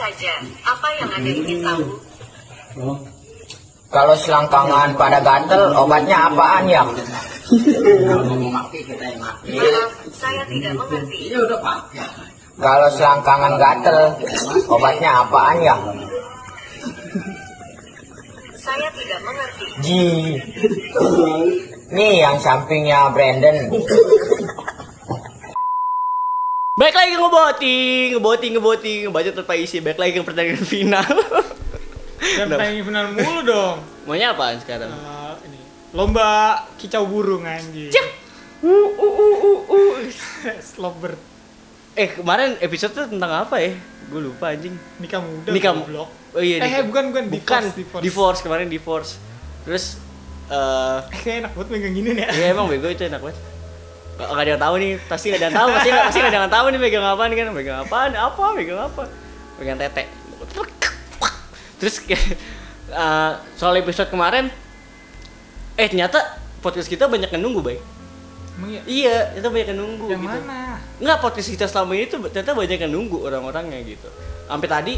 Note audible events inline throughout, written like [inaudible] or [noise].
saja. Apa yang Anda ingin tahu? Kalau selangkangan pada gatel, obatnya apaan ya? Maaf, saya tidak mengerti. Kalau selangkangan gatel, obatnya apaan ya? Saya tidak mengerti. Ji. Nih yang sampingnya Brandon. Baik lagi ngeboting, ngeboting, ngeboting, ngebaca tanpa isi. Baik lagi ke pertandingan final. Dan pertandingan final mulu dong. Maunya apaan sekarang? Eh, ini lomba kicau burung anjing. Cek. Uh, uh, uh, uh, uh. [laughs] Slobber Eh kemarin episode tuh tentang apa ya? Gue lupa anjing. nikah muda. Nikah goblok. Oh iya. Eh, bukan, bukan. Bukan. Divorce, divorce. Divorce kemarin divorce. Terus eh Eh, kayak enak banget megang gini nih. ya emang bego itu enak banget. Gak, gak ada yang tahu nih, pasti gak ada yang tahu, pasti gak, pasti gak ada yang tahu nih megang apa nih kan, megang apaan, apa, megang apa, megang tete. Terus [laughs] eh, soal episode kemarin, eh ternyata podcast kita banyak yang nunggu, baik. Iya? Iya, ternyata banyak yang nunggu Yang gitu. mana? Enggak, podcast kita selama ini tuh ternyata banyak yang nunggu orang-orangnya gitu. Sampai tadi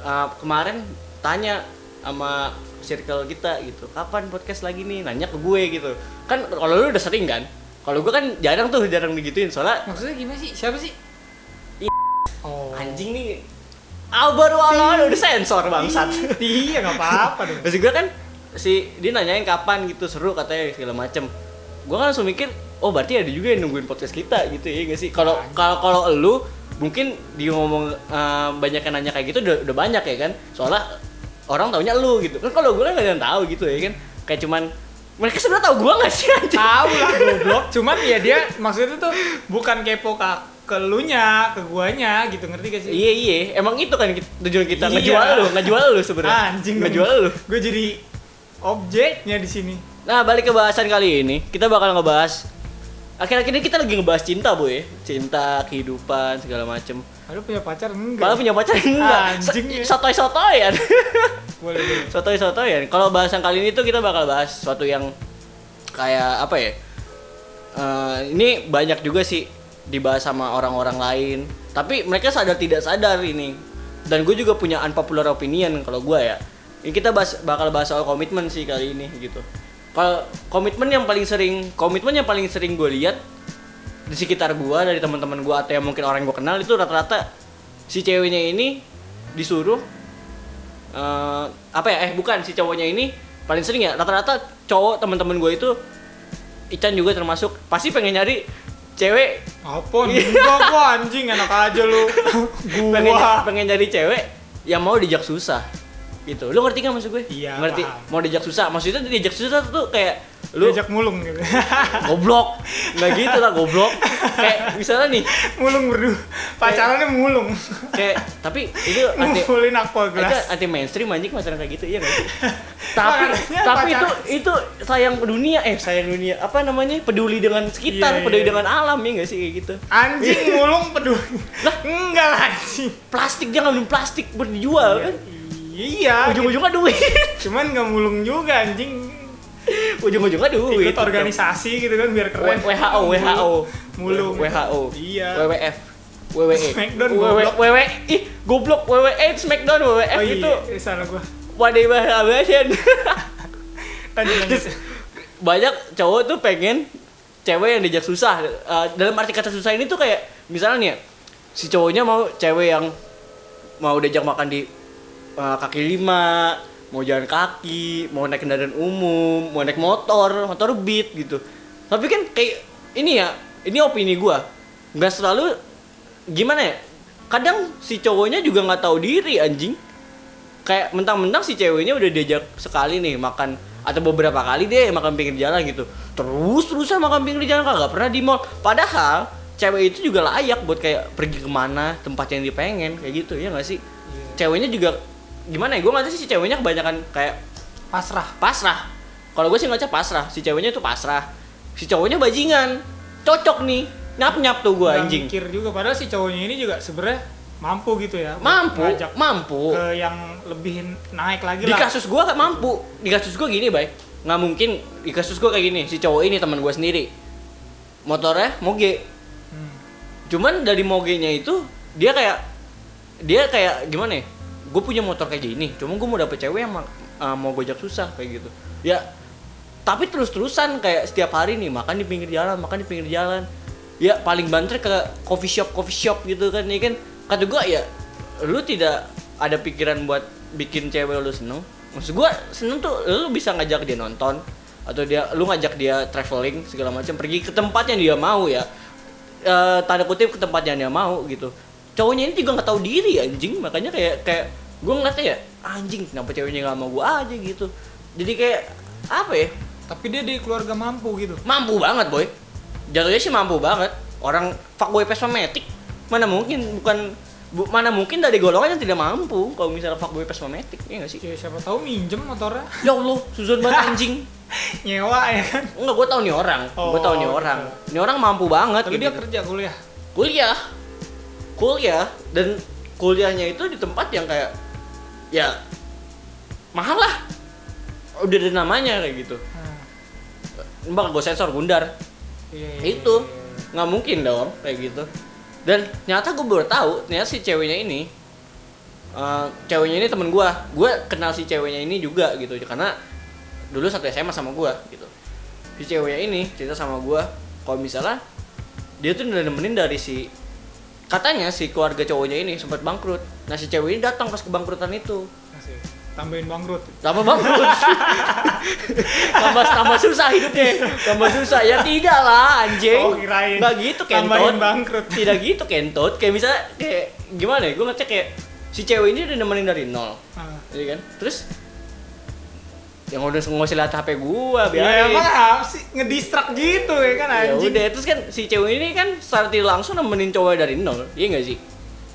uh, kemarin tanya sama circle kita gitu, kapan podcast lagi nih? Nanya ke gue gitu. Kan kalau lu udah sering kan? Kalau gue kan jarang tuh, jarang digituin soalnya Maksudnya gimana sih? Siapa sih? I- Oh. anjing nih Ah baru awal udah sensor bangsat. Iya, nggak apa-apa dong. Maksud gue kan si dia nanyain kapan gitu seru katanya segala macem. Gue kan langsung mikir, oh berarti ada juga yang nungguin podcast kita gitu ya gak sih? Kalau kalau kalau lu mungkin dia ngomong eh, banyak yang nanya kayak gitu udah, udah banyak ya kan? Soalnya orang taunya lu gitu. Kan kalau gue kan gak ada yang tahu gitu ya kan? Kayak cuman mereka sebenarnya tahu gue gak sih anjing? Tahu lah goblok. Cuman ya dia maksudnya tuh bukan kepo ke ke lunya, ke guanya gitu. Ngerti gak sih? Iya iya, emang itu kan tujuan kita Iya. ngejual lu, ngejual lu sebenarnya. Anjing ngejual lu. Gue jadi objeknya di sini. Nah, balik ke bahasan kali ini, kita bakal ngebahas akhir-akhir ini kita lagi ngebahas cinta, Boy. Cinta, kehidupan, segala macem Aduh punya pacar enggak? Malah punya pacar [laughs] enggak? Anjing ya. Sotoy-sotoyan. [laughs] Sotoy-sotoyan. Kalau bahasan kali ini tuh kita bakal bahas sesuatu yang kayak apa ya? Eh, ini banyak juga sih dibahas sama orang-orang lain. Tapi mereka sadar tidak sadar ini. Dan gue juga punya unpopular opinion kalau gue ya. Ini kita bahas, bakal bahas soal komitmen sih kali ini gitu. Kalau komitmen yang paling sering, komitmen yang paling sering gue lihat di sekitar gue dari teman-teman gue atau yang mungkin orang yang gue kenal itu rata-rata si ceweknya ini disuruh eh apa ya eh bukan si cowoknya ini paling sering ya rata-rata cowok teman-teman gue itu Ican juga termasuk pasti pengen nyari cewek Apa? Enggak gua anjing enak aja lu. [laughs] pengen Gua. pengen nyari cewek yang mau dijak susah gitu lu ngerti kan maksud gue Iya, ngerti paham. mau dijak susah maksudnya dijak susah tuh kayak lu Diajak mulung gitu. [laughs] goblok nggak gitu lah goblok kayak misalnya nih mulung berdua. Pacarannya mulung. kayak tapi itu [laughs] anti aqua itu gelas. anti mainstream anjing pacaran kayak gitu iya sih? [laughs] tapi Makanya tapi itu pacaran- itu sayang dunia eh sayang dunia apa namanya peduli dengan sekitar Iya, iya. peduli dengan alam ya nggak sih kayak gitu Anjing mulung peduli. Lah? enggak lah anjing. plastik jangan plastik buat dijual kan Iya. ujung-ujungnya duit [laughs] Cuman nggak mulung juga anjing. ujung-ujungnya duit Ikut organisasi gitu kan biar keren. WHO WHO Mulung. WHO Iya. WWF WWE Smackdown, WW goblok. WWE ih goblok WWE Smackdown WWF Oh itu iya, salah gua. wadah bahasan [laughs] Tadi lanjut. banyak cowok tuh pengen cewek yang dijak susah Eh, dalam arti kata susah ini tuh kayak misalnya nih ya, si cowoknya mau cewek yang mau diajak makan di eh, kaki lima mau jalan kaki mau naik kendaraan umum mau naik motor motor beat gitu. Tapi kan kayak ini ya ini opini gua. Nggak selalu gimana ya? Kadang si cowoknya juga nggak tahu diri anjing. Kayak mentang-mentang si ceweknya udah diajak sekali nih makan atau beberapa kali deh makan pinggir jalan gitu. Terus terusan makan pinggir jalan kagak pernah di mall. Padahal cewek itu juga layak buat kayak pergi ke mana tempat yang dia pengen kayak gitu ya nggak sih? Ceweknya juga gimana ya gue nggak tahu sih si ceweknya kebanyakan kayak Pasrah. pasrah. Kalau gue sih ngaca pasrah. Si ceweknya itu pasrah. Si cowoknya bajingan. Cocok nih. Nyap nyap tuh gue anjing. mikir juga. Padahal si cowoknya ini juga sebenarnya mampu gitu ya. mampu mampu. ke yang lebih naik lagi di lah. kasus gue gak mampu. Di kasus gue gini baik nggak mungkin. Di kasus gue kayak gini. Si cowok ini teman gue sendiri. Motornya moge. Hmm. cuman dari mogenya itu dia kayak dia kayak gimana ya gue punya motor kayak gini cuma gue mau dapet cewek yang uh, mau gojek susah kayak gitu. Ya tapi terus terusan kayak setiap hari nih makan di pinggir jalan makan di pinggir jalan. Ya paling banter ke coffee shop coffee shop gitu kan ya kan? Kata gue ya lu tidak ada pikiran buat bikin cewek lu seneng. Maksud gue seneng tuh lu bisa ngajak dia nonton atau dia lu ngajak dia traveling segala macam pergi ke tempat yang dia mau ya. Eh, tanda kutip ke tempat yang dia mau gitu. Cowoknya ini juga nggak tahu diri anjing. Makanya kayak kayak gue ngeliatnya ya anjing kenapa ceweknya nggak mau gue aja gitu jadi kayak apa ya Tapi dia di keluarga mampu gitu. mampu banget boy jatuhnya sih mampu banget orang fuckboy pesmametik mana mungkin bukan bu- mana mungkin dari golongan yang tidak mampu kalau misalnya fuckboy pesmametik ya nggak sih Ya, siapa tahu minjem motornya. ya allah suzon banget anjing [laughs] Nyewa ya kan. Enggak, gue tau nih orang. gue tau nih Oh, orang. Nih orang mampu banget. Tapi gitu. dia kerja kuliah. kuliah, kuliah dan kuliahnya itu di tempat yang kayak ya mahal lah. Udah ada namanya kayak gitu. Hmm. Bakal gue sensor Gundar. Iya, iya, itu iya. nggak mungkin dong kayak gitu. Dan ternyata gue baru tahu ternyata si ceweknya ini eh, ceweknya ini temen gue. Gue kenal si ceweknya ini juga gitu karena dulu satu SMA sama gue gitu. Si ceweknya ini cerita sama gue kalau misalnya dia tuh udah nemenin dari si katanya si keluarga cowoknya ini sempat bangkrut. Nah si cewek ini datang pas kebangkrutan itu. Asik. Tambahin bangkrut. tambah bangkrut [laughs] tambah tambah susah hidupnya tambah susah ya tidak lah anjing Oh, kirain. nggak gitu kentot Tambahin bangkrut. tidak gitu kentot kayak misalnya kayak gimana ya gue ngecek kayak si cewek ini udah nemenin dari nol Ah. iya kan terus yang udah nggak usah lihat HP gua Ya biarin emang apa sih ngedistract gitu ya kan ya anjing. udah terus kan si cewek ini kan secara tidak langsung nemenin cowok dari nol iya nggak sih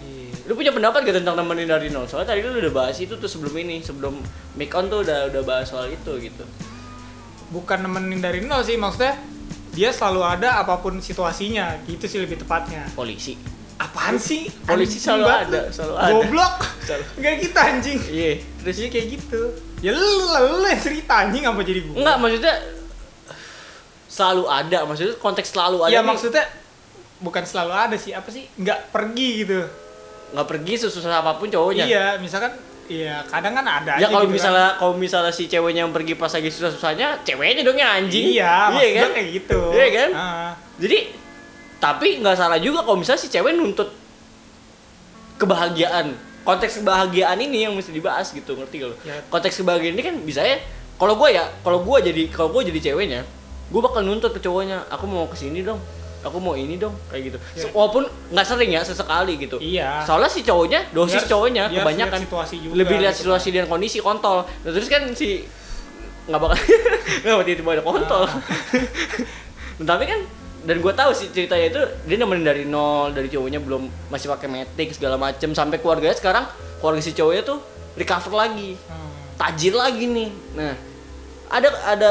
Iya. lu punya pendapat gak tentang nemenin dari nol soalnya tadi lu udah bahas itu tuh sebelum ini sebelum make on tuh udah udah bahas soal itu gitu Bukan nemenin dari nol sih maksudnya dia selalu ada apa pun situasinya gitu sih lebih tepatnya. polisi Apaan sih? Polisi Anjing selalu ada, lu. selalu ada. Goblok. Enggak kita anjing. iya terus Terus kayak gitu. Ya lu lu yang cerita anjing apa jadi gua? enggak maksudnya selalu ada maksudnya konteks selalu ada Ya nih, maksudnya bukan selalu ada sih, apa sih? Nggak pergi gitu. nggak pergi sesusah apa pun cowoknya Iya, misalkan iya kadang kan ada ya kalau gitu kan. misalnya kalau misalnya si ceweknya yang pergi pas lagi susah-susahnya ceweknya dong yang anjing Iya, maksudnya kan kayak gitu. Iya kan? Ah. jadi tapi nggak salah juga kalau misalnya si cewek nuntut kebahagiaan konteks kebahagiaan ini yang mesti dibahas gitu ngerti gak lo Ya. konteks kebahagiaan ini kan bisa ya kalau gue ya kalau gue jadi kalau gue jadi ceweknya gue bakal nuntut ke cowoknya aku mau ke sini dong aku mau ini dong kayak gitu Ya. walaupun nggak sering ya sesekali gitu Iya. soalnya si cowoknya dosis harus- cowoknya harus kebanyakan lihat situasi juga lebih lihat gitu situasi dan kondisi kontol nah, terus kan si nggak bakal [laughs] nggak tiba-tiba ada kontol Ah. tapi kan dan gue tahu sih ceritanya itu dia nemenin dari nol dari cowoknya belum masih pakai metik segala macem. Sampai keluarganya sekarang keluarga si cowoknya tuh recover lagi. Hmm. tajir lagi nih. Nah ada ada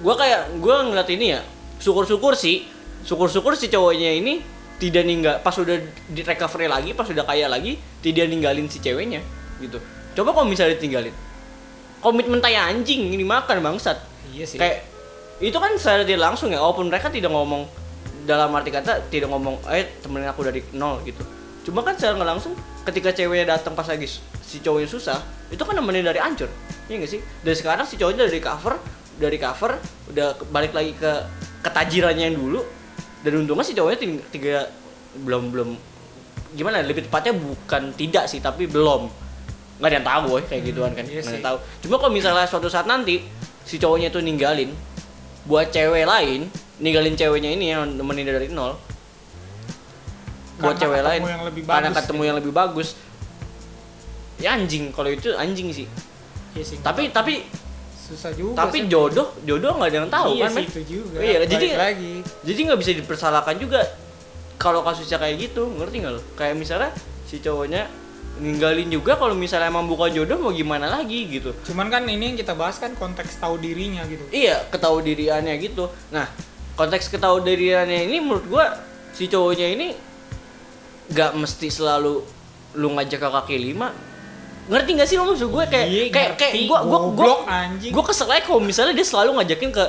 gue kayak gue ngeliat ini ya syukur-syukur sih syukur-syukur si cowoknya ini tidak ninggal pas udah di recovery lagi pas udah kaya lagi tidak ninggalin si ceweknya gitu. Coba kalau misalnya ditinggalin komitmen tai anjing ini makan bangsat. Iya sih. kayak itu kan secara tidak langsung ya walaupun mereka tidak ngomong dalam arti kata tidak ngomong eh temenin aku dari nol gitu. Cuma kan secara nggak langsung ketika ceweknya datang pas lagi si cowoknya susah itu kan nemenin dari ancur iya gak sih? Dan sekarang si cowoknya dari cover dari cover udah balik lagi ke ketajirannya yang dulu dan untungnya si cowoknya tiga belum belum gimana ya, lebih tepatnya bukan tidak sih tapi belum. Nggak ada yang tahu boy kayak gituan kan iya nggak ada sih. yang tahu. Cuma kalau misalnya suatu saat nanti si cowoknya itu ninggalin buat cewek lain ninggalin ceweknya ini yang nemenin dari nol buat Karena cewek lain yang lebih karena bagus ketemu gitu. yang lebih bagus ya anjing kalau itu anjing sih Iya sih. tapi tapi susah juga. tapi sih. jodoh jodoh nggak ada yang tahu iya kan sih itu juga. Iya, jadi- lagi. jadi nggak bisa dipersalahkan juga kalau kasusnya kayak gitu ngerti nggak lo kayak misalnya si cowoknya ninggalin juga kalau misalnya emang bukan jodoh mau gimana lagi gitu Cuman kan ini yang kita bahas kan konteks tahu dirinya gitu. iya ketahu diriannya gitu nah konteks ketahu diriannya ini menurut gua si cowoknya ini nggak mesti selalu lu ngajak ke kaki lima ngerti gak sih lo maksud gue kayak Iya, kayak kayak ngerti. gua gua gua Goblok, anjing. gua kesel aja kalau misalnya dia selalu ngajakin ke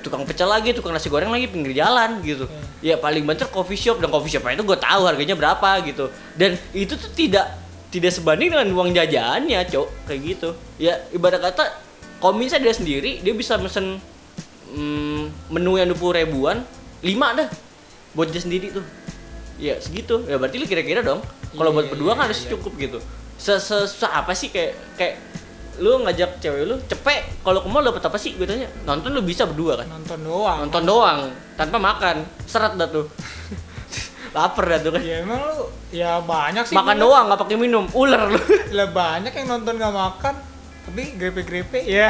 tukang pecel lagi, tukang nasi goreng lagi pinggir jalan gitu. Ya paling banter coffee shop dan coffee shop itu gue tahu harganya berapa gitu. Dan itu tuh tidak tidak sebanding dengan uang jajannya, cok kayak gitu. Ya ibarat kata kalau misalnya dia sendiri dia bisa mesen mm, menu yang 20 ribuan, 5 dah buat dia sendiri tuh. Ya segitu. Ya berarti lu kira-kira dong. Kalau buat Iya, berdua kan iya, harus iya. cukup gitu. Se -se -se apa sih kayak kayak lu ngajak cewek lu cepet kalau ke mall dapat apa sih gue tanya nonton lu bisa berdua kan nonton doang nonton doang tanpa makan seret dah tuh [laughs] lapar dah tuh kan. Ya emang lu ya banyak sih makan doang nggak pakai minum. Ular lu. [laughs] Lah banyak yang nonton nggak makan tapi grepe-grepe ya.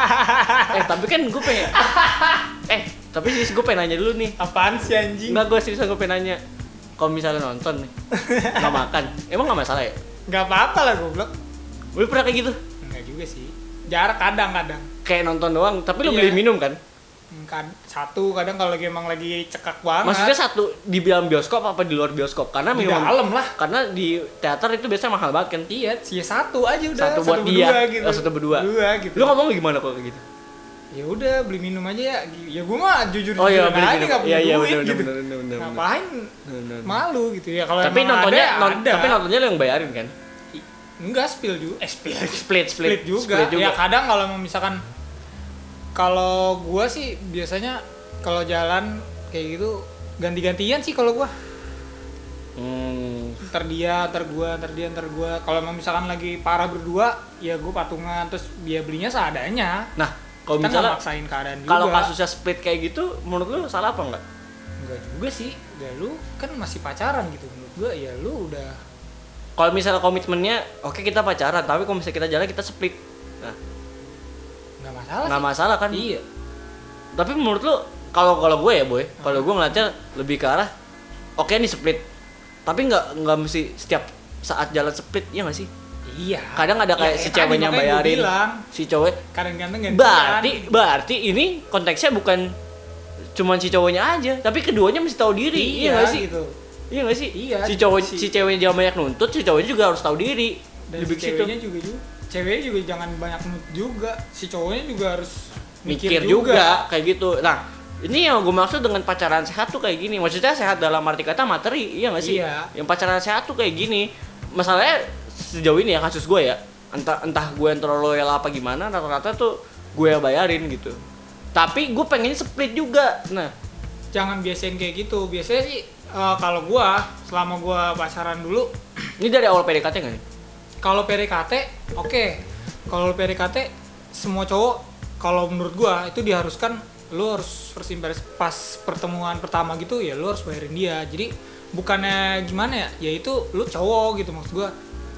[laughs] Eh tapi kan gue pengen eh tapi sih gue pengen nanya dulu nih. Apaan sih anjing? Nggak gue serius gue pengen nanya. Kalau misalnya nonton nih [laughs] nggak makan emang nggak masalah ya? Nggak apa-apa lah goblok. Lu pernah kayak gitu? Enggak juga sih. Jarak kadang-kadang kayak nonton doang tapi lu Iya. beli minum kan Kad- satu kadang kalau lagi emang lagi cekak banget maksudnya satu di dalam bioskop apa di luar bioskop karena di minum dalam lah karena di teater itu biasanya mahal banget kan iya sih satu aja udah Satu buat dia. berdua gitu Oh, satu berdua. Berdua gitu lu ngomong gimana kok kayak gitu ya udah beli minum aja ya ya gue mah jujur Oh iya, aja nggak punya Iya, iya, duit bener, gitu bener, bener, bener, bener. ngapain Bener. malu gitu ya kalau tapi nontonnya ada, non- ada. tapi nontonnya lu yang bayarin kan enggak spill juga eh spill [laughs] split split split juga. Split juga. Ya kadang kalau misalkan kalau gua sih biasanya kalau jalan kayak gitu ganti-gantian sih kalau gua. Hmm. Ntar dia, ntar gua, ntar dia, ntar gua. Kalau misalkan lagi parah berdua, ya gua patungan terus dia belinya seadanya. nah kalau Kita misalnya maksain keadaan juga. kalau kasusnya split kayak gitu menurut lu salah apa enggak enggak juga sih. Ya lu kan masih pacaran gitu menurut gua ya lu udah kalau misalnya komitmennya oke kita pacaran tapi kalau misalnya kita jalan kita split nah masalah nggak masalah kan Iya. tapi menurut lu kalau kalau gue ya boy kalau gue ngeliatnya lebih ke arah oke nih split tapi nggak nggak mesti setiap saat jalan split ya nggak sih Iya. kadang ada kayak Ya, si tadi ceweknya bayarin bilang, si cowok kadang-kadang gantian. berarti berarti ini konteksnya bukan cuman si cowoknya aja tapi keduanya mesti tahu diri iya nggak sih gitu. iya nggak sih Iya, si cowok si- si ceweknya jangan banyak nuntut si cowoknya juga harus tahu diri dan lebih si situ ceweknya juga juga ceweknya juga jangan banyak nut juga. Si cowoknya juga harus mikir juga. kayak gitu. Nah ini yang gue maksud dengan pacaran sehat tuh kayak gini. Maksudnya sehat dalam arti kata materi iya nggak sih? Iya. yang pacaran sehat tuh kayak gini. Masalahnya sejauh ini ya kasus gue ya entah entah gue yang terlalu loyal apa gimana rata-rata tuh gue yang bayarin gitu. Tapi gue pengennya split juga. Nah. Jangan biasain kayak gitu. Biasanya sih eh, kalau gua selama gua pacaran dulu ini dari awal PDKT nggak nih kalau PDKT oke kalau PDKT semua cowok kalau menurut gua itu diharuskan lu harus first impression pas pertemuan pertama gitu ya lu harus bayarin dia jadi bukannya gimana ya ya itu lu cowok gitu maksud gua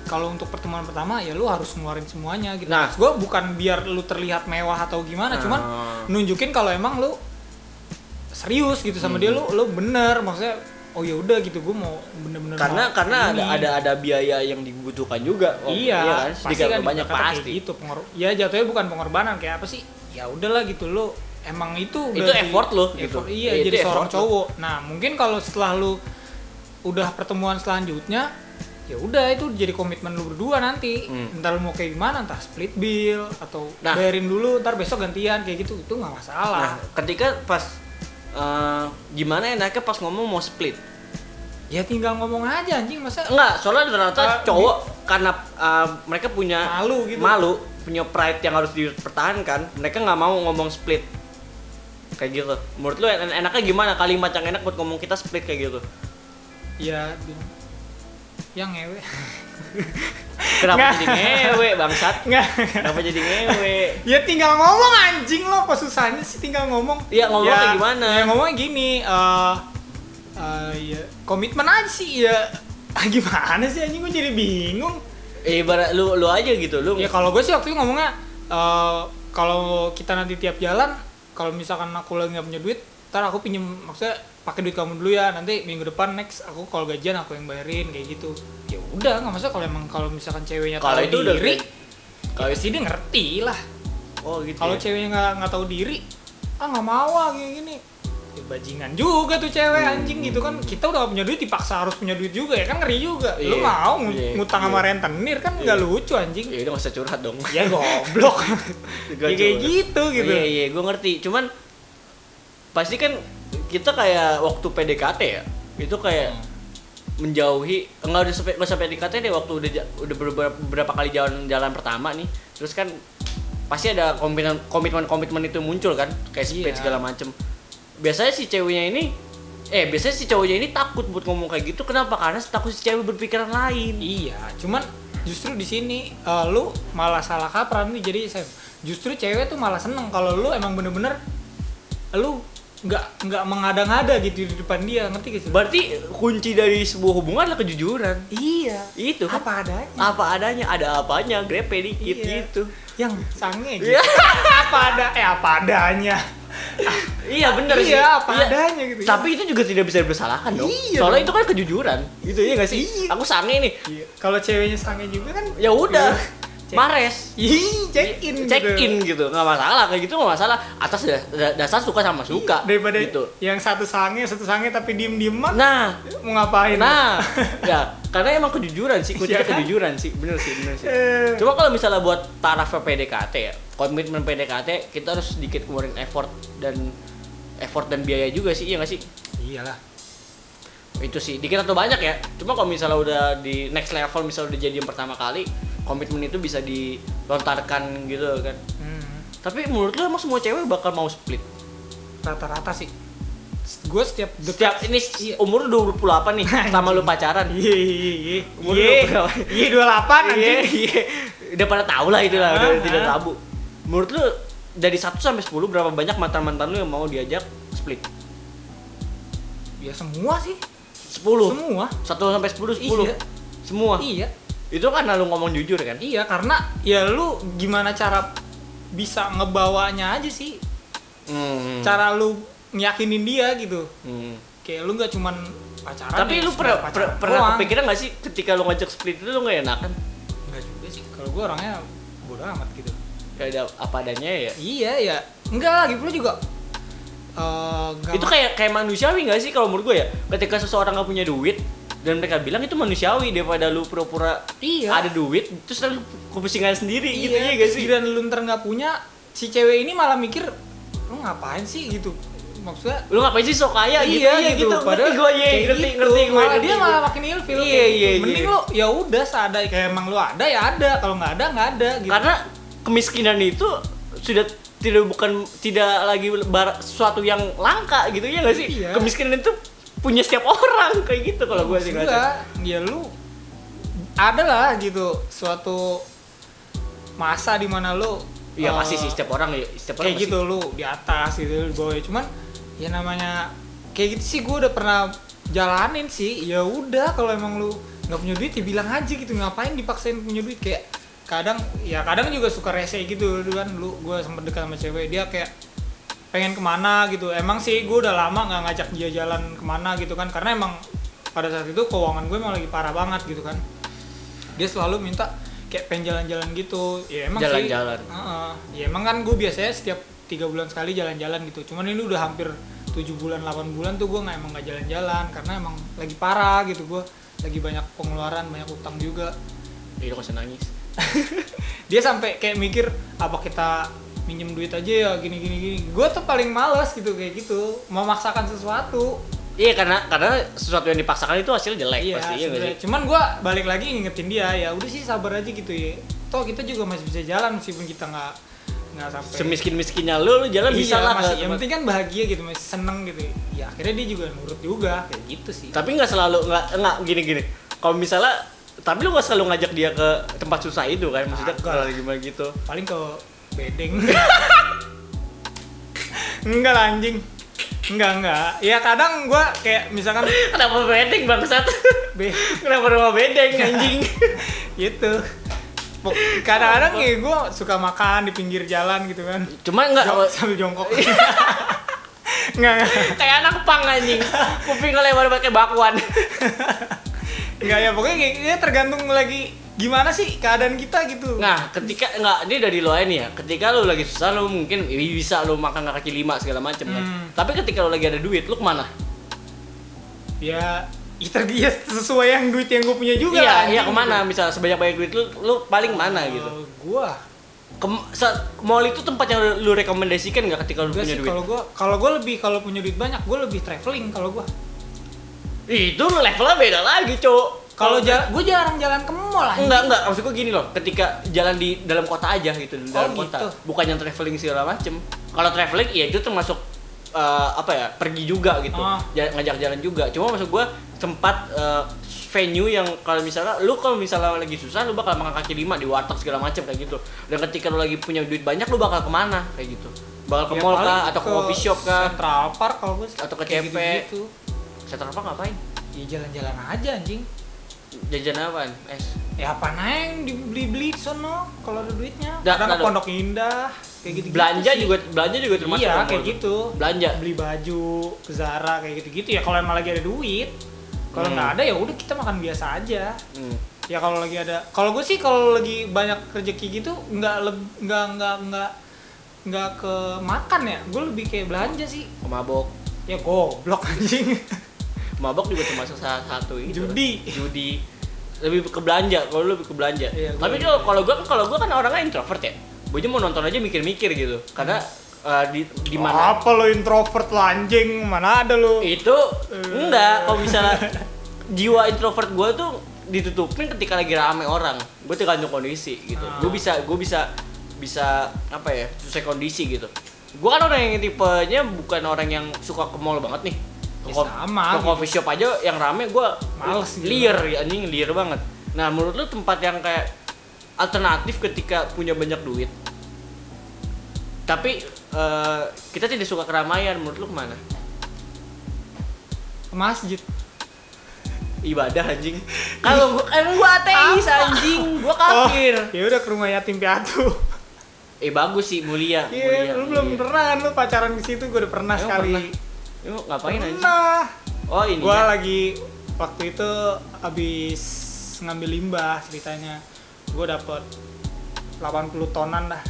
kalau untuk pertemuan pertama ya lu harus ngeluarin semuanya gitu Nah. gua bukan biar lu terlihat mewah atau gimana cuman Ah. nunjukin kalau emang lu serius gitu sama Hmm. dia lu lu bener maksudnya oh ya udah gitu gue mau bener-bener karena mau karena ada ini. ada ada biaya yang dibutuhkan juga Oh, iya, kan pasti kan banyak pasti gitu pengor- ya jatuhnya bukan pengorbanan kayak apa sih ya udahlah gitu lo emang itu Itu effort lo, gitu. effort- iya Iya, itu jadi seorang effort lo. cowok nah mungkin kalau setelah lu udah pertemuan selanjutnya ya udah itu jadi komitmen lu berdua nanti Hmm. ntar lu mau kayak gimana entah split bill atau Nah. bayarin dulu ntar besok gantian kayak gitu itu nggak masalah Nah, ketika pas eh, gimana enaknya pas ngomong mau split? ya tinggal ngomong aja anjing masa Enggak, soalnya ternyata Ah, cowok karena eh, mereka punya malu gitu malu, punya pride yang harus dipertahankan, mereka nggak mau ngomong split. Kayak gitu. Menurut lu en- enaknya gimana kalimat yang enak buat ngomong kita split kayak gitu? ya yang ngewe Kenapa Nggak. jadi ngewe, bangsat? nggak Kenapa jadi ngewe? Ya tinggal ngomong anjing lo, apa susahnya sih tinggal ngomong? Iya, ngomong kayak gimana? Ya ngomongnya gini, eh eh, ya komitmen aja sih ya. [laughs] Ah, gimana sih anjing gue jadi bingung. Eh, ibarat lu lu aja gitu, lu. Ya kalau gue sih waktu itu ngomongnya eh kalau kita nanti tiap jalan, kalau misalkan aku lagi nggak punya duit, ntar aku pinjem maksudnya pakai duit kamu dulu ya nanti minggu depan next aku kalau gajian aku yang bayarin kayak gitu ya udah nggak masalah kalau emang kalau misalkan ceweknya Kalau tahu itu diri Kalau pasti dia ngerti lah Oh, gitu. kalau ya. ceweknya nggak nggak tahu diri ah nggak mau ah gini gini ya, bajingan juga tuh cewek Hmm. anjing gitu kan kita udah punya duit dipaksa harus punya duit juga ya kan ngeri juga lu Iya, mau iya, ngutang sama iya. rentenir kan nggak Iya. lucu anjing Ya udah usah curhat dong. ya goblok [laughs] ya kayak gitu gitu Iya, iya, gue ngerti. Cuman pasti kan kita kayak waktu PDKT ya itu kayak menjauhi enggak udah sampai nggak sampai PDKT deh waktu udah udah beberapa, beberapa kali jalan jalan pertama nih terus kan pasti ada komitmen komitmen komitmen itu muncul kan kayak Iya. segala macem. Biasanya si ceweknya ini eh biasanya si cowoknya ini takut buat ngomong kayak gitu kenapa? Karena takut si cewek berpikiran lain. Iya, cuman justru di sini eh, lu malah salah kaprah nih jadi saya justru cewek tuh malah seneng kalau lu emang bener-bener lu nggak nggak mengada-ngada gitu di depan dia ngerti gak sih? berarti kunci dari sebuah hubungan adalah kejujuran Iya. itu kan Apa adanya? apa adanya ada apanya grepe dikit Iya. gitu Yang sange gitu. Iya. apa ada eh apa adanya. iya bener sih Iya, apa adanya gitu. tapi itu juga tidak bisa dipersalahkan dong Iya soalnya dong. itu kan kejujuran gitu ya gak sih Iya. aku sange nih Iya. Kalau ceweknya sange juga kan ya udah Cek. mares Ih, check in check gitu. in gitu nggak masalah kayak gitu nggak masalah atas da- da- dasar suka sama suka Daripada gitu yang satu sange, satu sange tapi diem-dieman nah mau ngapain? nah [laughs] ya karena emang kejujuran sih kuncinya Iya kan? kejujuran sih bener sih bener sih Eh. Cuma kalau misalnya buat taraf PDKT ya, komitmen PDKT kita harus sedikit keluarin effort dan effort dan biaya juga sih, iya nggak sih? Iyalah. Itu sih, dikit atau banyak ya. Cuma kalau misalnya udah di next level, misalnya udah jadi yang pertama kali, komitmen itu bisa dilontarkan gitu kan. Hmm. Tapi menurut lu emang semua cewek bakal mau split? Rata-rata sih. Gue setiap Setiap ini Iya. umur lu 28 nih, [laughs] sama lu pacaran. Iya iya iya. Umur Iya. berapa? Iya 28 Iya, anjing. iya. Udah pada tahu lah itu lah, udah Ah, tidak ah. tabu. Menurut lu dari 1 sampai 10 berapa banyak mantan-mantan lu yang mau diajak split? Ya semua sih. 10. Semua. 1 sampai 10 10. Iya. Semua. Iya. Itu karena lu ngomong jujur kan? Iya karena ya lu gimana cara bisa ngebawanya aja sih. Hmm. Cara lu ngeyakinin dia gitu. Hmm. Kayak lu nggak cuman pacaran. Tapi ya lu pernah pacaran pernah, kepikiran gak sih ketika lu ngajak split itu lu gak enakan? Enggak juga sih. Kalau gue orangnya bodo amat gitu. Kayak ada apa adanya ya? Iya ya. Enggak lagi pula juga. eh, nggak itu kayak kayak manusiawi gak sih kalau menurut gue ya? Ketika seseorang gak punya duit dan mereka bilang itu manusiawi daripada lu pura-pura Iya. ada duit terus lu kepusingan sendiri gitu iya, ya gak sih? giliran lu ntar nggak punya si cewek ini malah mikir lu ngapain sih gitu maksudnya Lu ngapain sih sok kaya gitu? iya Iya gitu, padahal gue iya kayak ngerti gitu. ngerti gue malah dia malah makin ilfil Iya, iya, gitu. mending iya. lu ya udah seadanya kayak emang lu ada ya ada kalau nggak ada nggak ada gitu Karena kemiskinan itu sudah tidak bukan tidak lagi bar, sesuatu yang langka gitu ya gak sih? Iya. Kemiskinan itu punya setiap orang kayak gitu kalau gue sih gua, ya lu ada lah gitu suatu masa di mana lu Iya eh, pasti sih setiap orang ya setiap orang kayak gitu lu di atas gitu di bawah. Cuman ya namanya kayak gitu sih gue udah pernah jalanin sih. Ya udah kalau emang lu nggak punya duit ya bilang aja gitu ngapain dipaksain punya duit? Kayak kadang ya kadang juga suka rese gitu kan lu gue sempet dekat sama cewek dia kayak pengen ke mana gitu. Emang sih gue udah lama nggak ngajak dia jalan ke mana gitu kan. Karena emang pada saat itu keuangan gue emang lagi parah banget gitu kan. Dia selalu minta kayak pengen jalan-jalan gitu. Ya emang sih. Jalan-jalan. Heeh. ya emang kan gue biasanya setiap tiga bulan sekali jalan-jalan gitu. Cuman ini udah hampir 7 bulan 8 bulan tuh gue nggak emang nggak jalan-jalan. Karena emang lagi parah gitu gue lagi banyak pengeluaran banyak utang juga. Iya kok nangis. [laughs] dia sampai kayak mikir apa kita minjem duit aja ya gini gini gini. Gue tuh paling males gitu kayak gitu. Memaksakan sesuatu. Iya karena karena sesuatu yang dipaksakan itu hasilnya jelek iya pasti iya sih? cuman gue balik lagi ngingetin dia ya udah sih sabar aja gitu ya. Toh kita juga masih bisa jalan meskipun kita nggak nggak sampai Semiskin miskinnya lu, lu jalan bisa Iya, lah masih, yang penting kan bahagia gitu masih seneng gitu. Ya akhirnya dia juga nurut juga. Kayak gitu sih. Tapi nggak selalu nggak nggak gini gini. Kalau misalnya tapi lu nggak selalu ngajak dia ke tempat susah itu kan? Maksudnya kalau lagi gimana gitu. paling ke bedeng. [laughs] Enggak lah anjing. Enggak enggak. Ya kadang gua kayak misalkan [laughs] Kenapa bedeng bangsat? be [laughs] Kenapa rumah bedeng anjing? gitu. Kadang-kadang ya gue suka makan di pinggir jalan gitu kan. Cuma nggak Jong- sambil jongkok. Nggak nggak kayak anak pang anjing. Kuping lebar pakai bakwan. nggak ya pokoknya kayak ya tergantung lagi gimana sih keadaan kita gitu Nah, ketika nggak ini dari lo ini ya. Ketika lo lagi susah lo mungkin bisa lo makan kaki lima segala macem kan. Hmm. Tapi ketika lo lagi ada duit, lo ke mana? ya ter- ya sesuai yang duit yang gue punya juga iya, lah, iya ke mana? gitu. Misalnya sebanyak banyak duit lo, lo paling mana gitu? Gua ke mall itu tempat yang lu rekomendasikan nggak ketika lu Enggak punya sih duit kalau gua kalau gua lebih kalau punya duit banyak gua lebih traveling kalau gua. itu levelnya beda lagi cowok Kalau jalan gua jarang jalan ke mall anjing. enggak enggak maksud gue gini loh ketika jalan di dalam kota aja gitu di dalam Oh, kota gitu. bukan yang traveling segala macem kalau traveling ya itu termasuk eh, apa ya pergi juga gitu. Ja- ngajak jalan juga cuma maksud gue tempat eh, venue yang kalau misalnya lu kalau misalnya lagi susah lu bakal makan kaki lima di warteg segala macam kayak gitu dan ketika lu lagi punya duit banyak lu bakal ke mana kayak gitu bakal ke Ya, mall kah atau ke coffee shop kah Central Park kalau sih. Atau ke CP. gitu-gitu. Central Park ngapain Ya jalan-jalan aja anjing. Jajan apaan es Ya apa yang dibeli-beli di sono kalau ada duitnya. Da- Kadang da- ke Pondok Indah kayak gitu. belanja juga belanja juga termasuk Iya, ke kayak gitu. belanja Beli baju ke Zara kayak gitu-gitu ya kalau emang lagi ada duit. Kalau Hmm. nggak ada ya udah kita makan biasa aja. Hmm. Ya kalau lagi ada, kalau gue sih kalau lagi banyak rezeki gitu nggak nggak nggak nggak nggak ke makan ya, gue lebih kayak belanja sih. mabok Ya goblok [laughs] anjing. Mabok juga termasuk salah satu itu. Judi. judi. Lebih ke belanja kalau lu lebih ke belanja. Iya, gua tapi kalau kalau gua kan kalau gua kan orangnya introvert ya. Gue aja mau nonton aja mikir-mikir gitu. Karena eh, di di mana? Apa lo introvert lo anjing? Mana ada lo? itu enggak. Kalau misalnya jiwa introvert gua tuh ditutupin ketika lagi rame orang. Gue tergantung kondisi gitu. Ah. gue bisa gue bisa bisa apa ya sesuai kondisi gitu. Gue kan orang yang tipenya bukan orang yang suka ke mall banget nih Ya ko- sama, ke coffee shop aja yang rame gue Males gitu. liar ya anjing liar banget nah menurut lu tempat yang kayak alternatif ketika punya banyak duit tapi eh, kita tidak suka keramaian menurut lu ke mana Ke masjid. ibadah anjing kalau gua kan gua ateis anjing gua kafir Oh, ya udah ke rumah yatim piatu. eh bagus sih mulia mulia, Iya, lu belum mulia. pernah kan lu pacaran di situ, gue udah pernah Emang sekali. pernah? Lu ngapain anjing Pernah. oh ini Gua ya. lagi waktu itu habis ngambil limbah ceritanya. Gue dapet 80 tonan dah.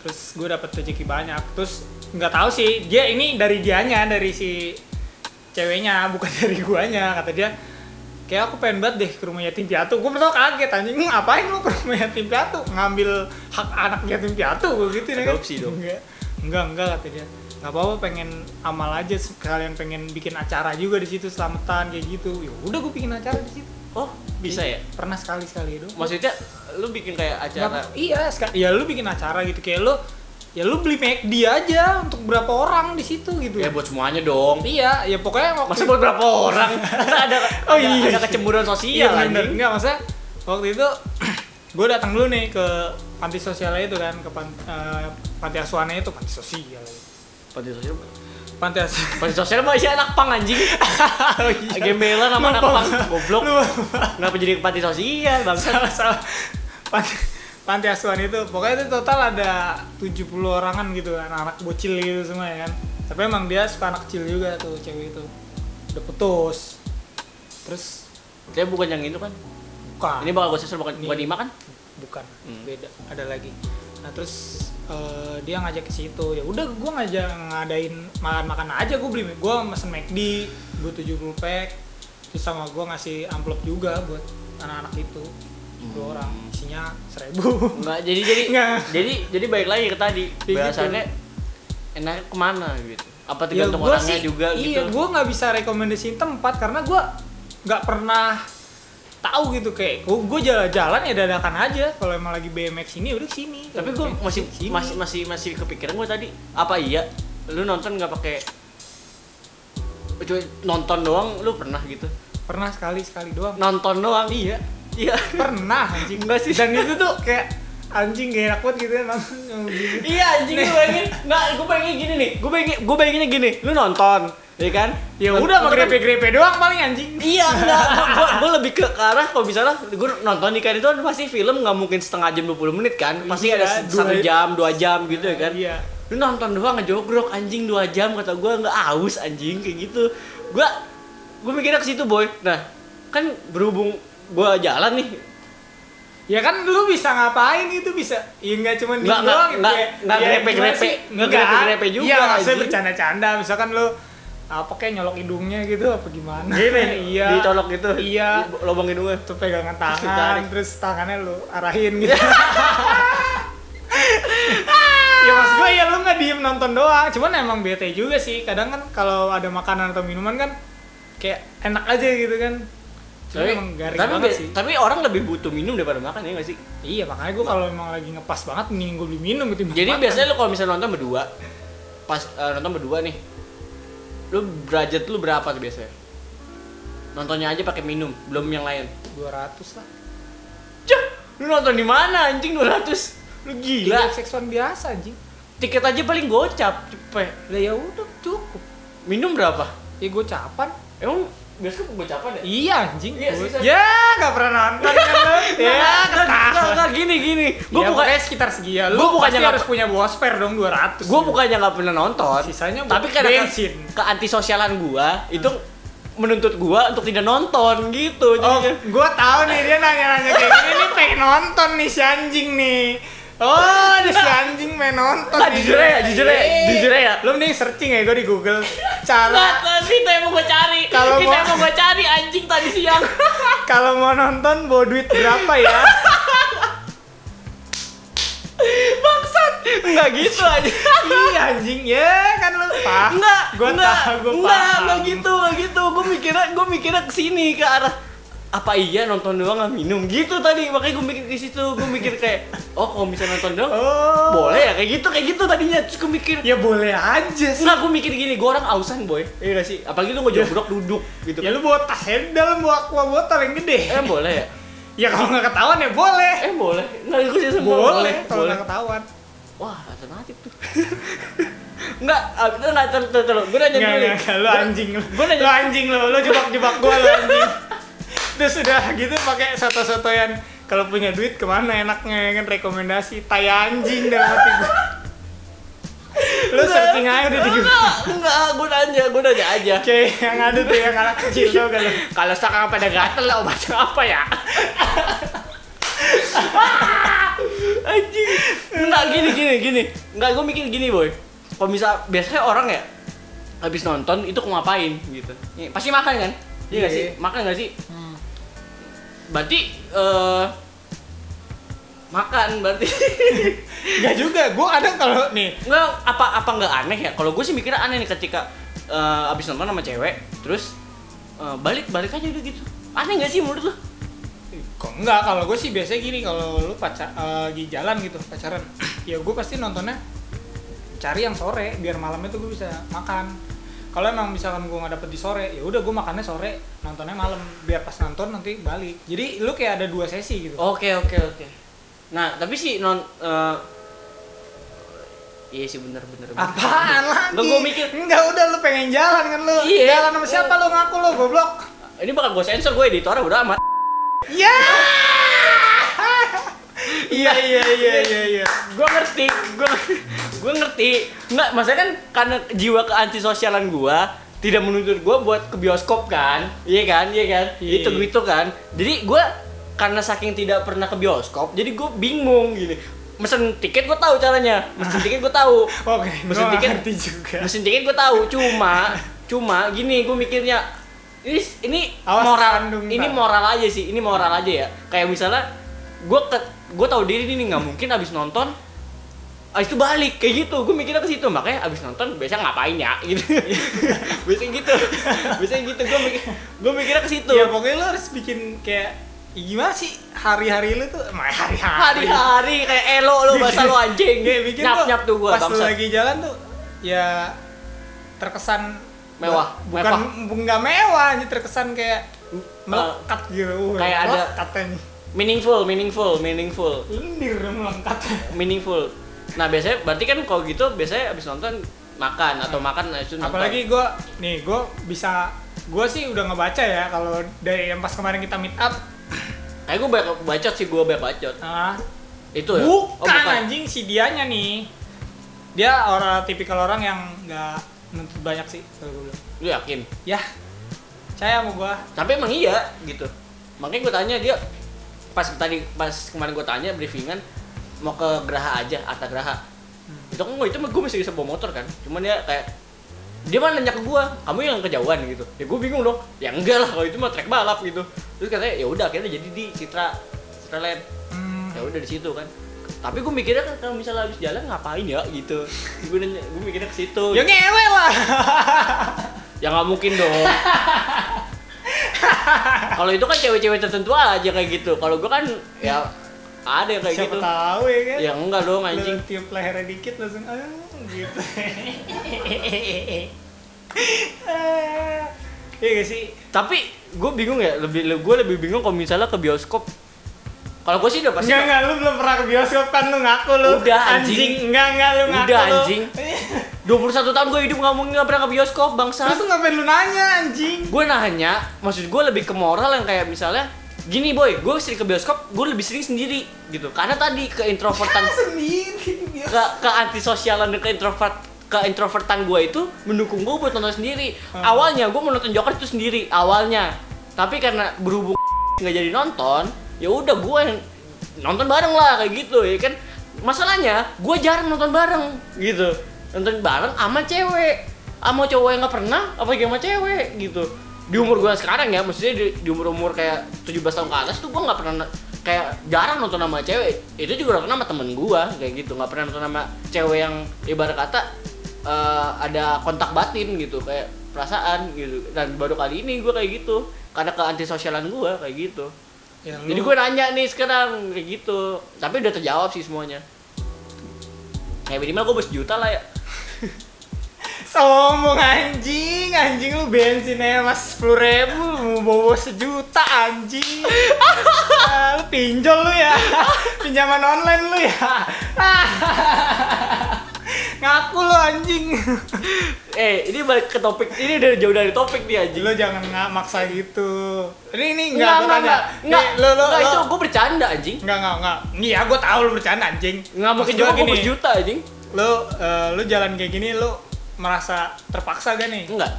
Terus gue dapet rezeki banyak. Terus nggak tahu sih, dia ini dari dianya, dari si ceweknya, bukan [laughs] dari guanya. Kata dia, kayak aku pengen banget deh ke rumah yatim piatu. Gue pertama kaget anjing, "Hmm, ngapain lu ke rumah yatim piatu? Ngambil hak anak yatim piatu gue gitu kan. Adopsi dong. Enggak, enggak, enggak kata dia. Nggak apa-apa pengen amal aja sekalian pengen bikin acara juga di situ selamatan kayak gitu. Ya udah gue bikin acara di situ. oh bisa ya Pernah sekali sekali itu. maksudnya lu bikin kayak acara iya, seka- ya lu bikin acara gitu kayak lu ya lu beli McD aja untuk berapa orang di situ gitu. ya buat semuanya dong Iya, ya pokoknya waktu masa buat berapa orang ada [laughs] Oh, ada, iya. ada kecemburuan Iya sosial bener, anjing enggak masa waktu itu [clears throat] gue datang dulu nih ke panti sosialnya itu kan ke pan, eh, panti asuhannya itu panti sosial panti sosial panti asuhan panti sosial mah anak pang anjing. [laughs] Oh, iya. gembelan sama anak pang goblok. Kenapa jadi panti sosial bangsa salah salah. Panti, panti asuhan itu pokoknya itu total ada 70 orangan gitu kan anak bocil gitu semua ya kan? Tapi emang dia suka anak kecil juga tuh cewek itu. Udah putus. Terus? Dia bukan yang itu kan? Bukan. Ini bakal gue sensor bukan bukan Ima kan? Bukan. Hmm. beda. Ada lagi. Nah terus eh, dia ngajak ke situ ya udah gue ngajak ngadain makan makan aja gue beli gue mesen McD gue 70 pack terus sama gue ngasih amplop juga buat anak-anak itu 10 Hmm. orang isinya seribu Enggak, jadi jadi Nggak. jadi jadi baik lagi ke tadi. Kayak Bahasannya enaknya ke mana gitu. Apa ya tergantung gue orangnya sih juga iya gitu. gue nggak bisa rekomendasiin tempat karena gue nggak pernah tahu gitu kayak gue jalan-jalan ya dadakan aja. Kalau emang lagi BMX ini udah sini Tapi gue masih sini. masih masih masih kepikiran gue tadi apa iya? Lu nonton nggak pakai cuma nonton doang lu pernah gitu? Pernah sekali sekali doang. Nonton doang iya. Iya. Pernah [laughs] anjing. Enggak sih. dan itu tuh kayak anjing gak enak banget gitu ya nonton iya anjing gue bayangin. Nggak gue bayangin gini nih. Gue bayangin gue bayanginnya gini. Lu nonton ya kan? Ya udah kan- grepe-grepe doang paling anjing. Iya [laughs] enggak, gua, gua lebih ke, arah kalau misalnya gue nonton ikan itu pasti film nggak mungkin setengah jam 20 menit kan? Pasti Iya, ada dua- satu jam, dua jam gitu ya kan? Iya. Lu nonton doang ngejogrok anjing dua jam kata gue nggak aus anjing kayak gitu. Gua, gue mikirnya ke situ boy. Nah kan berhubung gua jalan nih. Ya kan lu bisa ngapain itu bisa ya nggak cuma di Nggak, nggak, doang gitu nggak, ya. nggak Ya, grepe-grepe. gimana sih? Nggak grepe-grepe juga, iya maksudnya bercanda-canda misalkan lu apa kayak nyolok hidungnya gitu apa gimana? Gini, [laughs] iya. Dicolok gitu. Iya. Lubang hidungnya. Tuh pegangan tangan terus tangannya lu arahin [laughs] gitu. [laughs] Diem nonton doang. Cuman emang bete juga sih. Kadang kan kalau ada makanan atau minuman kan kayak enak aja gitu kan. Cuma tapi emang garing tapi, banget sih. tapi orang lebih butuh minum daripada makan ya nggak sih? Iya makanya gue kalau emang lagi ngepas banget mending gue beli minum gitu jadi biasanya lu kalau misalnya nonton berdua pas eh, nonton berdua nih lu budget lu berapa tuh biasanya? Nontonnya aja pakai minum belum yang lain. 200 lah. Cah, lu nonton di mana anjing? 200 lu gila. Seksual biasa anjing. Tiket aja paling gocap cepet. Lah ya udah cukup. Minum berapa? Ya gocapan. Emang biasa gocapan ya? Iya anjing. Iya, Gua- sih, ya gak pernah nonton kan lu ya Nggak, nggak, ketawa nggak, gini gini. Gue ya, bukan sekitar segitu lu Gua bukannya nggak- harus punya bosper dong 200 gue bukannya nggak pernah nonton. Sisanya tapi karena bensin. ke, antisosialan gue itu menuntut gue untuk tidak nonton gitu. Oh, jadinya. gua tahu nih dia nanya-nanya kayak gini nih pengen nonton nih si anjing nih. Oh, nih si anjing pengen nonton. Nih. jujur ya, jujur ya, jujur ya. Lu mending searching ya gua di Google cara tadi itu yang mau gue cari Kalau mau- yang mau gue cari anjing tadi siang [laughs] kalau mau nonton bawa duit berapa ya? bangsat nggak gitu aja Iya anjing ya kan lu paham. Enggak, Gua enggak, tahu, gua enggak, paham. enggak gitu, enggak gitu. Gue mikirnya, gue mikirnya ke sini ke arah apa iya nonton doang nggak minum gitu tadi makanya gue mikir di situ gue mikir kayak oh kalau misalnya nonton doang Oh. boleh ya kayak gitu kayak gitu tadinya terus gue mikir Ya boleh aja sih. Enggak, gue mikir gini, gue orang ausan boy Iya gak sih? Apalagi lu ngejogrok duduk gitu Ya lu bawa tas dalam bawa aqua botol yang gede. Eh boleh ya? Ya kalau nggak ketahuan ya boleh. Eh boleh? Enggak, gue sih semua Boleh kalau boleh nggak ketahuan. Wah, alternatif tuh Enggak, itu enggak, terus Gue nanya dulu enggak, lu anjing lu. Gua nanya- Lu anjing lu, lu jebak-jebak gua lu anjing. [laughs] Terus udah gitu pakai soto-sotoyan kalau punya duit ke mana enaknya kan rekomendasi tai anjing dalam hati gua. Lu searching aja udah di Google. Enggak, enggak, gue nanya, gue nanya aja Kayak yang ada tuh yang anak kecil tuh kan. Kalau sekarang pada gatel lah obatnya apa ya? [laughs] Anjing. Enggak gini gini gini. Enggak gue mikir gini, boy. Kalau misal biasanya orang ya habis nonton itu ngapain gitu. Ya, Pasti makan kan? Iya nggak sih? Iya. Makan nggak sih? Hmm. Berarti eh makan berarti. [laughs] Enggak juga, gua kadang kalau nih Enggak apa apa nggak aneh ya? Kalau gue sih mikirnya aneh nih ketika eh, abis nonton sama cewek terus eh, balik balik aja udah gitu. Aneh nggak sih menurut lu? Kok enggak, kalau gue sih biasanya gini kalau lu pacar eh, lagi jalan gitu pacaran, ya gue pasti nontonnya cari yang sore biar malamnya tuh gue bisa makan. Kalau emang misalkan gue nggak dapet di sore, ya udah gue makannya sore, nontonnya malam biar pas nonton nanti balik. Jadi lu kayak ada dua sesi gitu. Oke oke oke. Nah tapi sih non eh, iya sih bener bener. bener. Apaan lagi? Nggak, gua mikir. Enggak udah lu pengen jalan kan lu. Iya. Jalan sama siapa lu ngaku lu goblok. Ini bakal gue sensor gue editornya udah amat. Ya. Iya iya iya iya iya. gue ngerti, gue gue ngerti. Nggak, maksudnya kan karena jiwa keantisosialan gue tidak menuntut gue buat ke bioskop kan, iya kan, iya kan, Iya. itu gitu kan. Jadi gue karena saking tidak pernah ke bioskop, jadi gue bingung gini. Mesen tiket gue tahu caranya, mesen tiket gue tahu, [laughs] Oke, Mesin gua tiket- ngerti juga. mesin tiket gue tahu. Cuma, cuma gini gue mikirnya ini ini Awas moral, ini moral aja sih, ini moral aja ya. Kayak misalnya gue ke gue tahu diri nih nggak mungkin abis nonton abis itu balik kayak gitu. Gue mikirnya ke situ makanya abis nonton biasanya ngapain ya gitu. [laughs] Biasanya gitu. Biasanya gitu gue mikir gue mikirnya ke situ. Ya pokoknya lu harus bikin kayak ya gimana sih hari-hari lu tuh hari-hari. Hari-hari kayak elo lo bahasa lo anjing. [laughs] Kayak bikin nyap tuh, nyap tuh gue pas lu lagi jalan tuh ya terkesan Mewah, bukan nggak mewah aja terkesan kayak melekat gitu. Kayak ada- katanya meaningful meaningful meaningful. Lendir melekat meaningful. Nah biasanya berarti kan kalau gitu biasanya abis nonton makan atau makan habis itu nonton. apalagi gue nih gue bisa gue sih udah ngebaca ya kalau dari yang pas kemarin kita meet up. Kayak gue banyak bacot sih gue banyak bacot ah itu ya? Oh, bukan, anjing si dianya nih. Dia orang tipikal orang yang nggak nuntut banyak sih kalau gue bilang. Lu yakin? Ya saya sama gue tapi emang iya gitu. Makanya gue tanya dia pas tadi pas kemarin gue tanya briefingan mau ke Geraha aja Arta Geraha. Hmm. itu kan itu mah gue masih bisa bawa motor kan. Cuman dia kayak dia malah nanya ke gue kamu yang kejauhan gitu. Ya gue bingung dong. Ya enggak lah kalau itu mah trek balap gitu. Terus katanya ya udah akhirnya jadi di Citra Citraland hmm, ya udah di situ kan. Tapi gue mikirnya kan kalau misalnya habis jalan ngapain ya gitu. Gue nanya gue mikirnya ke situ. Ya ngewe lah. [laughs] ya nggak mungkin dong [laughs] kalau itu kan cewek-cewek tertentu aja kayak gitu kalau gue kan ya ada yang kayak Siapa gitu tahu ya kan? ya enggak dong anjing Lu tiup lehernya dikit langsung ah gitu. [laughs] Iya gak sih? tapi gue bingung ya lebih gue lebih bingung kalau misalnya ke bioskop kalau gue sih udah pasti Enggak enggak lu belum pernah ke bioskop kan lu ngaku lu. Udah, anjing. Enggak enggak lu ngaku. Udah, lu. anjing. 21 tahun gue hidup nggak mungkin nggak pernah ke bioskop bangsa Terus lu ngapain lu nanya anjing? gue nanya maksud gue lebih ke moral yang kayak misalnya gini boy gue sering ke bioskop gue lebih sering sendiri gitu karena tadi ke introvertan sendiri. ke ke antisosialan dan ke introvert ke introvertan gue itu mendukung gue buat nonton sendiri Hmm. awalnya gue mau nonton Joker itu sendiri awalnya tapi karena berhubung [laughs] nggak jadi nonton ya udah gue yang nonton bareng lah kayak gitu ya kan? Masalahnya gue jarang nonton bareng gitu. Nonton bareng sama cewek. Sama cowok yang nggak pernah apalagi sama cewek gitu. Di umur gue sekarang ya maksudnya di, di umur umur kayak 17 tahun ke atas tuh gue nggak pernah kayak jarang nonton sama cewek. Itu juga nonton sama temen gue kayak gitu. Nggak pernah nonton sama cewek yang ibarat kata eh, ada kontak batin gitu. Kayak perasaan gitu. Dan baru kali ini gue kayak gitu karena ke antisosialan gue kayak gitu Ya, jadi gue nanya nih sekarang kayak gitu. Tapi udah terjawab sih semuanya. Kayak minimal gue bos juta lah ya. [laughs] Sombong anjing, anjing lu bensinnya mas. sepuluh ribu, mau bawa sejuta anjing. [laughs] Lu pinjol lu ya, [laughs] pinjaman online lu ya. Ngaku lu anjing. eh ini balik ke topik. Ini udah jauh dari topik nih anjing. Lu jangan nggak maksa gitu. Ini ini enggak enggak enggak enggak enggak Nih, lu lu enggak, itu gue bercanda anjing. Enggak, enggak, enggak. Iya, gue tahu lu bercanda anjing. nggak mungkin juga gue gini, bos juta anjing. Lu eh, lu jalan kayak gini lu merasa terpaksa gak nih? Enggak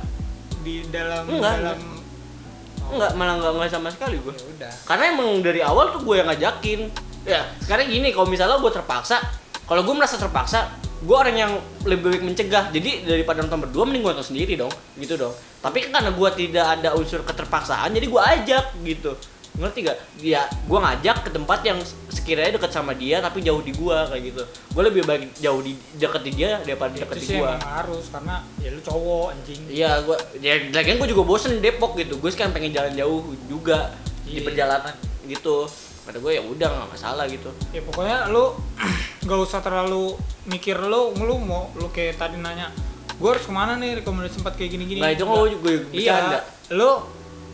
di dalam Enggak, dalam enggak malah enggak enggak sama sekali gue ya udah. karena emang dari awal tuh gue yang ngajakin. Ya sekarang gini kalau misalnya gue terpaksa kalau gue merasa terpaksa gue orang yang lebih baik mencegah jadi daripada nonton berdua mending gue nonton sendiri dong gitu dong tapi kan karena gue tidak ada unsur keterpaksaan jadi gue ajak gitu ngerti gak? Ya, gue ngajak ke tempat yang sekiranya deket sama dia tapi jauh di gua kayak gitu. Gue lebih baik jauh di deket di dia daripada deket di emang harus karena ya lu cowok anjing. Iya, gua ya lagian gua juga bosen di Depok gitu. Gue sekarang pengen jalan jauh juga di Iya. perjalanan gitu. Kata gue ya udah nggak masalah gitu. Ya pokoknya lu [clears throat] gak usah terlalu mikir lu, lu mau lu kayak tadi nanya gue harus ke mana nih rekomendasi tempat kayak gini-gini? Nah, itu Nggak. gua juga iya lu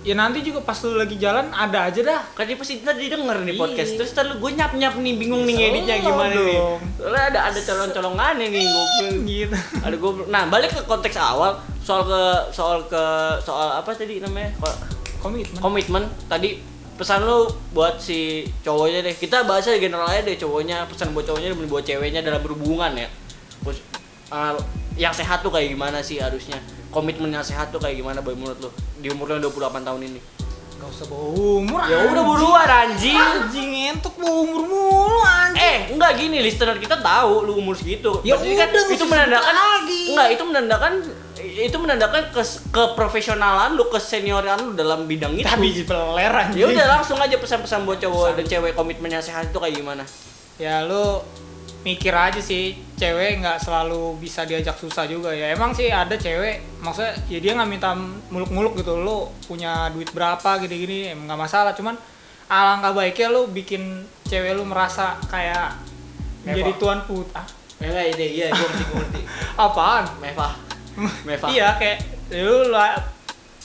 ya nanti juga pas lu lagi jalan ada aja dah. Kan dia pasti tadi denger nih Iya. podcast. Terus ntar lu gue nyap nyap nih bingung nih Selalu ngeditnya gimana nih. Soalnya ada ada colong colongannya nih gue gitu. Ada gue nah balik ke konteks awal. Soal ke soal ke soal apa tadi namanya? Ko- komitmen. Komitmen. Tadi pesan lu buat si cowoknya deh. Kita bahas aja general aja deh cowoknya pesan buat cowoknya dan buat ceweknya dalam berhubungan ya. Terus, uh, yang sehat tuh kayak gimana sih harusnya? Komitmen yang sehat tuh kayak gimana boy menurut lu? Di umur lu yang 28 tahun ini. Gak usah bawa umur ya udah buruan anjing. Anjing entuk bawa umur mulu anjing. Eh, enggak gini, listener kita tahu lu umur segitu. Ya Berarti kan udah, itu nggak usah menandakan lagi. enggak, itu menandakan itu menandakan ke keprofesionalan lu, kesenioran lu dalam bidang itu. tapi anjing Ya udah langsung aja pesan-pesan buat cowok dan cewek komitmennya sehat itu kayak gimana? ya lu mikir aja sih cewek nggak selalu bisa diajak susah juga ya emang sih ada cewek maksudnya ya dia nggak minta muluk-muluk gitu lu punya duit berapa gini-gini emang nggak masalah cuman alangkah baiknya lu bikin cewek lu merasa kayak menjadi Meva. tuan put ah Enggak ide, iya, gua ngerti, gua ngerti. [laughs] apaan Meva. Meva. iya kayak lu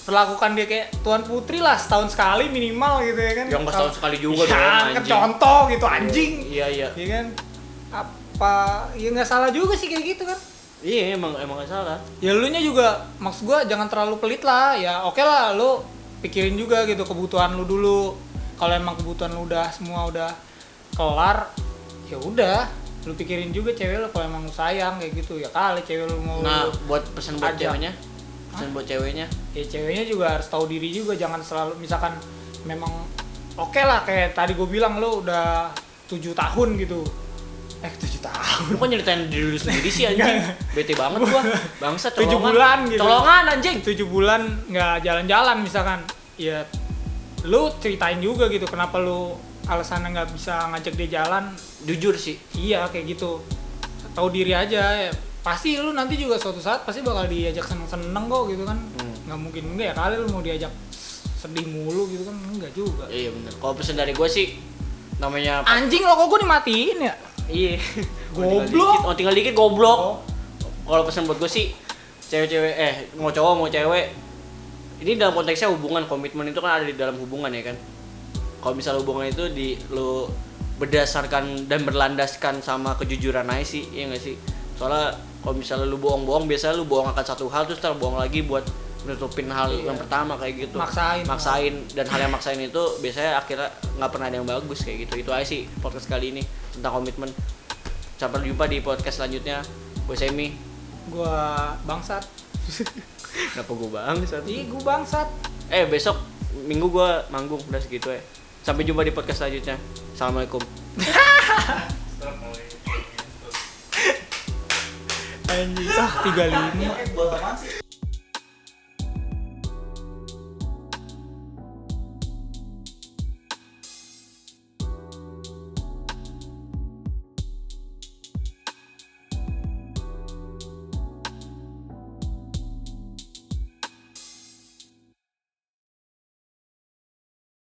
perlakukan dia kayak tuan putri lah setahun sekali minimal gitu ya kan Yang nggak setahun sekali juga ya, dong, anjing. contoh gitu anjing Iya, iya. Iya kan apa ya nggak salah juga sih kayak gitu kan Iya, emang emang gak salah. ya lu nya juga maksud gua jangan terlalu pelit lah ya oke lah lu pikirin juga gitu kebutuhan lu dulu kalau emang kebutuhan lu udah semua udah kelar ya udah lu pikirin juga cewek lu kalau emang lu sayang kayak gitu ya kali cewek lu mau Nah, buat pesan buat Ajak. ceweknya. Pesan buat ceweknya. ya ceweknya juga harus tahu diri juga jangan selalu misalkan memang oke lah kayak tadi gue bilang lu udah tujuh tahun gitu eh tujuh tahun Lu kok nyeritain diri lu sendiri sih anjing? Bete banget gua. Bangsa Tujuh bulan gitu. Colongan anjing. tujuh bulan nggak jalan-jalan misalkan ya lu ceritain juga gitu kenapa lu alasannya nggak bisa ngajak dia jalan jujur sih. Iya kayak gitu. Tahu diri aja ya. pasti lu nanti juga suatu saat pasti bakal diajak seneng seneng kok gitu kan. Hmm. nggak mungkin enggak ya kali lu mau diajak sedih mulu gitu kan enggak juga. Iya bener. Kalau pesan dari gue sih namanya anjing lo kok gue dimatiin ya? Iya. [laughs] [laughs] Goblok. oh tinggal dikit goblok. Oh. kalau pesan buat gue sih cewek-cewek eh mau cowok mau cewek ini dalam konteksnya hubungan komitmen itu kan ada di dalam hubungan ya kan. Kalau misal hubungan itu di lu berdasarkan dan berlandaskan sama kejujuran aja sih iya gak sih? Soalnya kalau misalnya lu bohong-bohong biasanya lu bohong akan satu hal terus ntar bohong lagi buat nutupin hal Iya. yang pertama kayak gitu. Maksain. maksain. Dan hal yang maksain itu biasanya akhirnya nggak pernah ada yang bagus kayak gitu. Itu aja sih podcast kali ini tentang komitmen. Sampai jumpa di podcast selanjutnya. Gue Semi. Gue bangsat. [laughs] Kenapa gue bang iya gue bangsat. Eh besok minggu gue manggung udah segitu ya sampai jumpa di podcast selanjutnya. Assalamualaikum. Anjing. Ah 35